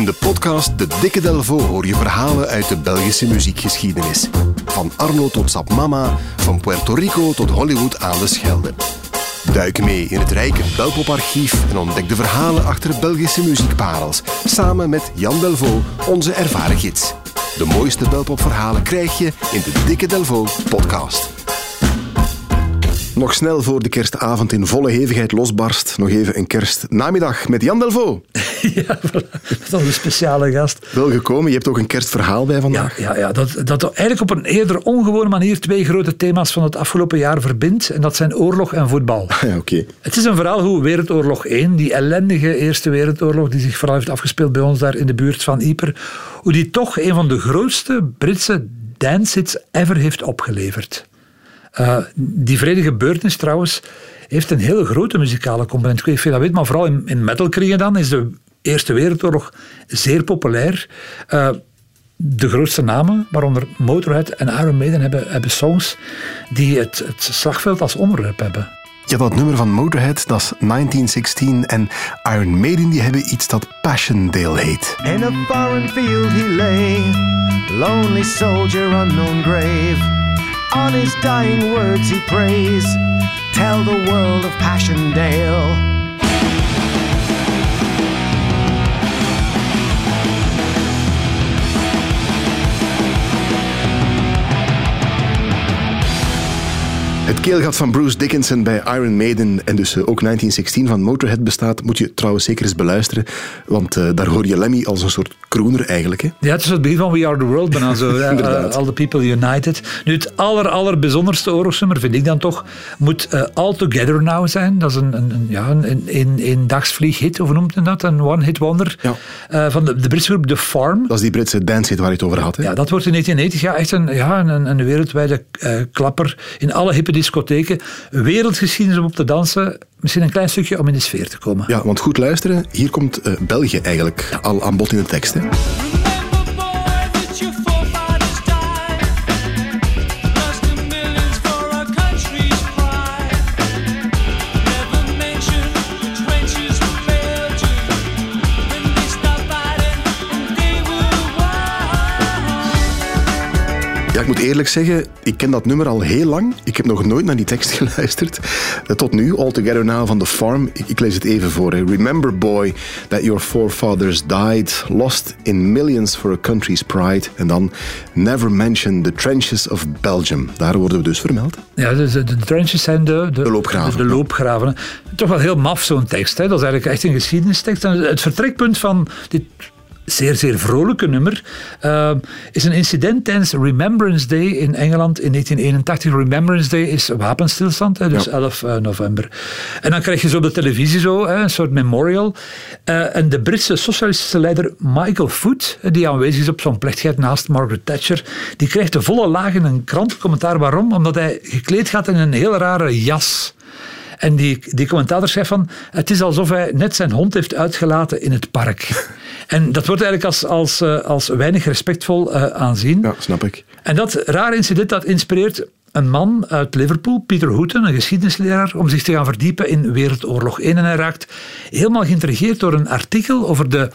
In de podcast De Dikke Delvo hoor je verhalen uit de Belgische muziekgeschiedenis. Van Arno tot Sap Mama, van Puerto Rico tot Hollywood aan de Schelde. Duik mee in het rijke Belpoparchief en ontdek de verhalen achter Belgische muziekparels. Samen met Jan Delvo, onze ervaren gids. De mooiste Belpopverhalen krijg je in de Dikke Delvo podcast. Nog snel voor de kerstavond in volle hevigheid losbarst. Nog even een kerstnamiddag met Jan Delvo. ja, dat is een speciale gast. Wel gekomen, je hebt ook een kerstverhaal bij vandaag. Ja, ja, ja dat, dat eigenlijk op een eerder ongewone manier twee grote thema's van het afgelopen jaar verbindt. En dat zijn oorlog en voetbal. Ja, oké. Het is een verhaal hoe Wereldoorlog 1, die ellendige Eerste Wereldoorlog die zich vooral heeft afgespeeld bij ons daar in de buurt van Yper, hoe die toch een van de grootste Britse dancehits ever heeft opgeleverd. Uh, die vrede gebeurtenis trouwens heeft een hele grote muzikale component. Ik weet niet of je dat weet, maar vooral in, in metalkringen dan is de Eerste Wereldoorlog zeer populair. Uh, de grootste namen, waaronder Motorhead en Iron Maiden, hebben, hebben songs die het, het slagveld als onderwerp hebben. Ja, dat nummer van Motorhead, dat is 1916. En Iron Maiden, die hebben iets dat Passchendaele heet. In a foreign field he lay, lonely soldier, unknown grave. On his dying words he prays, tell the world of Passchendaele. Het keelgat van Bruce Dickinson bij Iron Maiden en dus eh, ook 1916 van Motorhead bestaat, moet je trouwens zeker eens beluisteren, want uh, daar hoor je Lemmy als een soort crooner eigenlijk. Hè? Ja, het is het begin van We Are The World, bijna zo. uh, All The People United. Nu, het aller, aller bijzonderste oorlogsnummer, vind ik dan toch, moet uh, All Together Now zijn. Dat is een, een, ja, een, een, een dagsvlieghit, hoe noemt men dat? Een one-hit wonder ja. van de, de Britse groep The Farm. Dat is die Britse dance waar je het over had. Hè? Ja, dat wordt in 1990 ja, echt een, ja, een, een wereldwijde klapper in alle hippe discotheken. Wereldgeschiedenis om op te dansen. Misschien een klein stukje om in de sfeer te komen. Ja, want goed luisteren. Hier komt uh, België eigenlijk al aan bod in de tekst. Hè? Ik moet eerlijk zeggen, ik ken dat nummer al heel lang. Ik heb nog nooit naar die tekst geluisterd. Eh, tot nu, All Together Now van The Farm. Ik, ik lees het even voor. Remember, boy, that your forefathers died, lost in millions for a country's pride. En dan, never mention the trenches of Belgium. Daar worden we dus vermeld. Ja, de, de trenches zijn de, de, de loopgraven. De, de, loopgraven. Toch wel heel maf, zo'n tekst. Hè? Dat is eigenlijk echt een geschiedenistekst. En het vertrekpunt van dit zeer, zeer vrolijke nummer, uh, is een incident tijdens Remembrance Day in Engeland in 1981. Remembrance Day is wapenstilstand, hè, dus ja. 11 uh, november. En dan krijg je zo op de televisie zo, hè, een soort memorial. Uh, en de Britse socialistische leider Michael Foot, die aanwezig is op zo'n plechtigheid naast Margaret Thatcher, die krijgt de volle laag in een krantencommentaar. Waarom? Omdat hij gekleed gaat in een heel rare jas. En die, die commentator schrijft van, het is alsof hij net zijn hond heeft uitgelaten in het park. En dat wordt eigenlijk als, als, eh, als weinig respectvol uh, aanzien. Ja, snap ik. En dat rare incident dat inspireert een man uit Liverpool, Peter Hooten, een geschiedenisleraar, om zich te gaan verdiepen in Wereldoorlog 1. En hij raakt helemaal geïntrigeerd door een artikel over de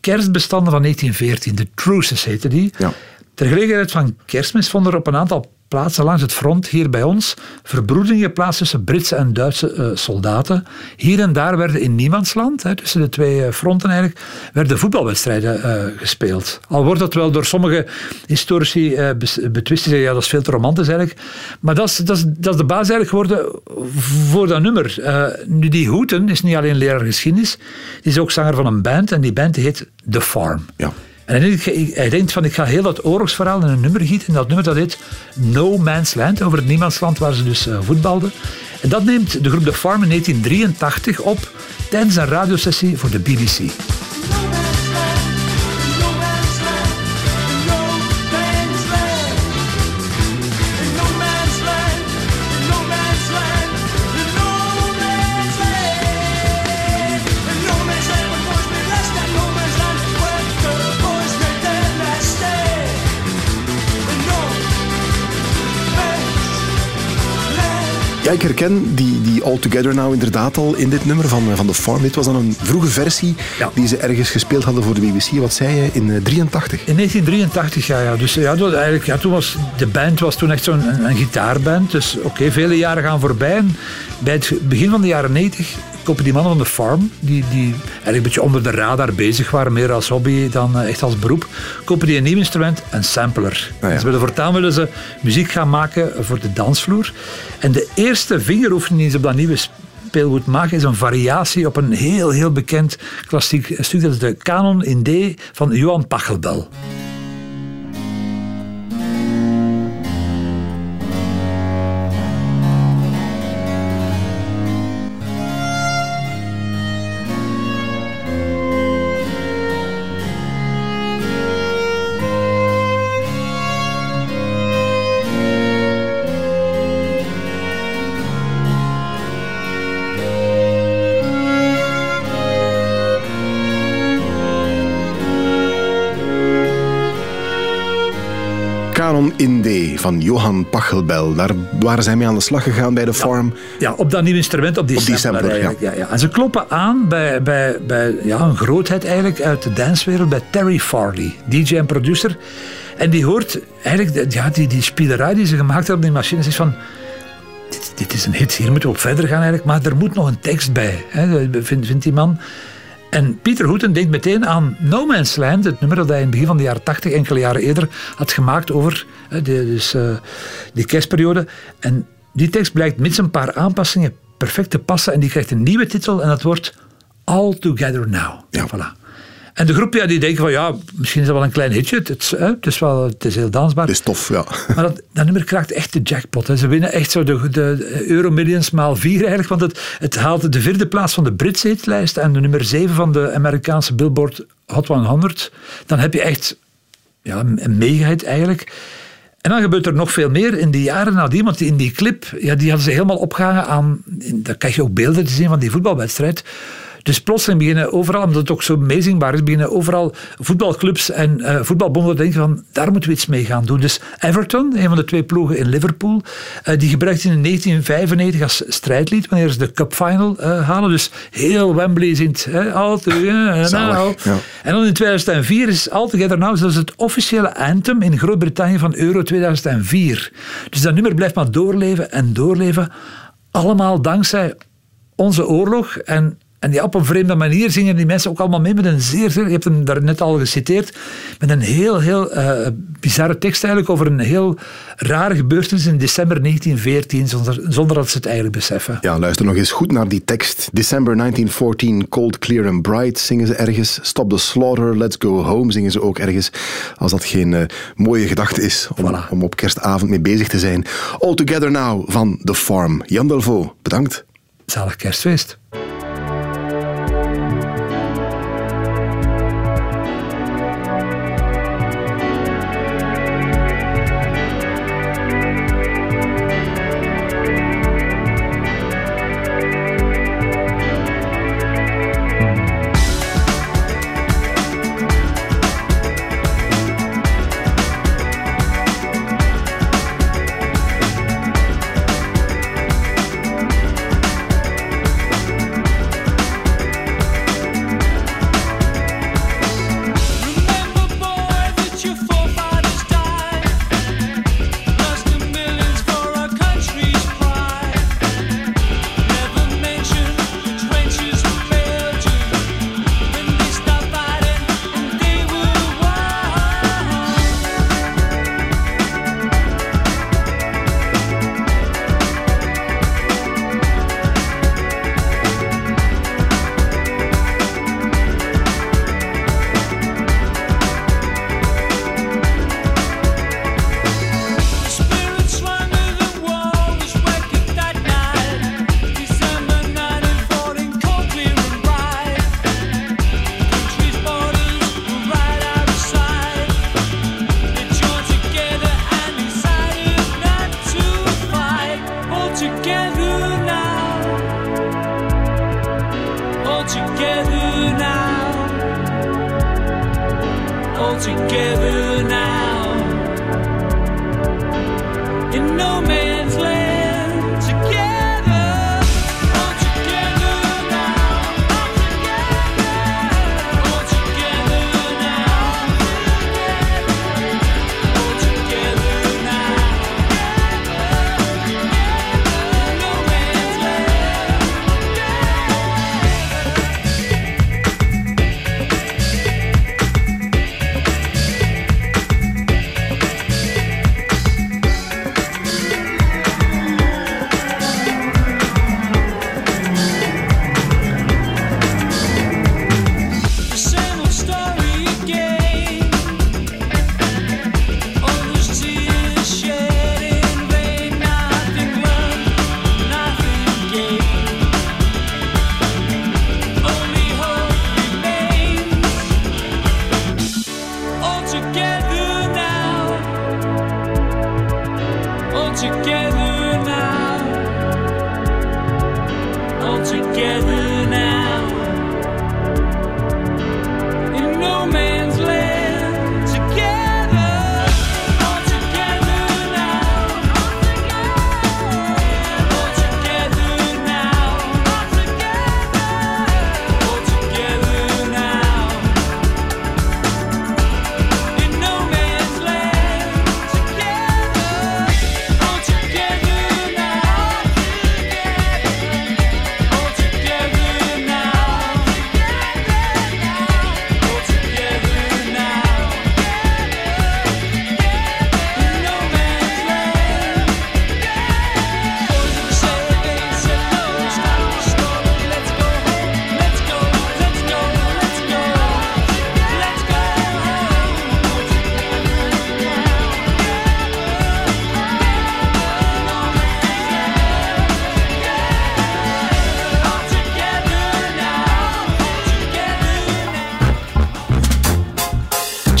kerstbestanden van 1914. De Truces heette die. Ja. Ter gelegenheid van kerstmis vonden er op een aantal plaatsen langs het front, hier bij ons, verbroedingen plaats tussen Britse en Duitse uh, soldaten. Hier en daar werden in niemandsland, hè, tussen de twee fronten eigenlijk, werden voetbalwedstrijden uh, gespeeld. Al wordt dat wel door sommige historici uh, betwist, ja, dat is veel te romantisch eigenlijk. Maar dat is, dat is, dat is de basis eigenlijk geworden voor dat nummer. nu, die Hoeten is niet alleen leraar geschiedenis, die is ook zanger van een band en die band heet The Farm. Ja. En hij denkt van, ik ga heel dat oorlogsverhaal in een nummer gieten. En dat nummer dat heet No Man's Land, over het niemandsland waar ze dus uh, voetbalden. En dat neemt de groep The Farm in 1983 op tijdens een radiosessie voor de BBC. Ik herken die, die All Together Now inderdaad al in dit nummer van, van The Farm. Dit was dan een vroege versie die ze ergens gespeeld hadden voor de BBC. Wat zei je? In 83? In 1983, ja. ja. Dus ja, eigenlijk, ja, toen was, de band was toen echt zo'n een, een, gitaarband. Dus oké, vele jaren gaan voorbij. En bij het begin van de jaren 90 kopen die mannen van de farm, die, die eigenlijk een beetje onder de radar bezig waren, meer als hobby dan eh, echt als beroep, kopen die een nieuw instrument, een sampler. Ah, ja. dus willen voortaan willen ze muziek gaan maken voor de dansvloer. En de eerste vingeroefening die ze op dat nieuwe speelgoed maken, is een variatie op een heel, heel bekend klassiek stuk. Dat is de Canon in D van Johan Pachelbel. In D van Johan Pachelbel. Daar waren zij mee aan de slag gegaan bij de farm. Ja, op dat nieuwe instrument, op die, op die sampler. ja. Ja, ja. En ze kloppen aan bij, bij, bij ja, een grootheid eigenlijk uit de dancewereld, bij Terry Farley, DJ en producer. En die hoort eigenlijk ja, die, die spielerij die ze gemaakt hebben op die machine. Is van, dit, dit, is een hit, hier moeten we op verder gaan eigenlijk. Maar er moet nog een tekst bij, hè, vindt, vindt die man. En Pieter Hoeten denkt meteen aan No Man's Land, het nummer dat hij in het begin van de jaren 80, enkele jaren eerder, had gemaakt over de, dus, uh, die kerstperiode. En die tekst blijkt met een paar aanpassingen perfect te passen en die krijgt een nieuwe titel en dat wordt All Together Now. Ja. Voilà. En de groep ja, die denken van ja, misschien is dat wel een klein hitje. Het, hè, het is, wel, het is heel dansbaar. Het is tof, ja. Maar dat, dat nummer kraakt echt de jackpot. Hè. Ze winnen echt zo de, de Euro Millions maal vier eigenlijk. Want het, het haalt de vierde plaats van de Britse hitlijst en de nummer zeven van de Amerikaanse Billboard Hot 100. Dan heb je echt ja, een mega eigenlijk. En dan gebeurt er nog veel meer in die jaren nadien, want in die clip, ja, die hadden ze helemaal opgehangen aan, daar krijg je ook beelden te zien van die voetbalwedstrijd. Dus plotseling beginnen overal, omdat het ook zo meezingbaar is, beginnen overal voetbalclubs en uh, voetbalbonden denken van daar moeten we iets mee gaan doen. Dus Everton, een van de twee ploegen in Liverpool, uh, die gebruikte in 1995 als strijdlied wanneer ze de Cup Final uh, halen. Dus heel Wembley zingt All Together Now. En dan in 2004 is All Together Now is het officiële anthem in Groot-Brittannië van Euro 2004. Dus dat nummer blijft maar doorleven en doorleven. Allemaal dankzij onze oorlog en en die op een vreemde manier zingen die mensen ook allemaal mee met een zeer, zeer je hebt hem daar net al geciteerd, met een heel, heel uh, bizarre tekst eigenlijk over een heel rare gebeurtenis in december 1914, zonder, zonder dat ze het eigenlijk beseffen. Ja, luister nog eens goed naar die tekst. December 1914, cold, clear and bright zingen ze ergens. Stop the slaughter, let's go home zingen ze ook ergens. Als dat geen uh, mooie gedachte is om, om op kerstavond mee bezig te zijn. All Together Now van The Farm. Jan Delvaux, bedankt. Zalig kerstfeest.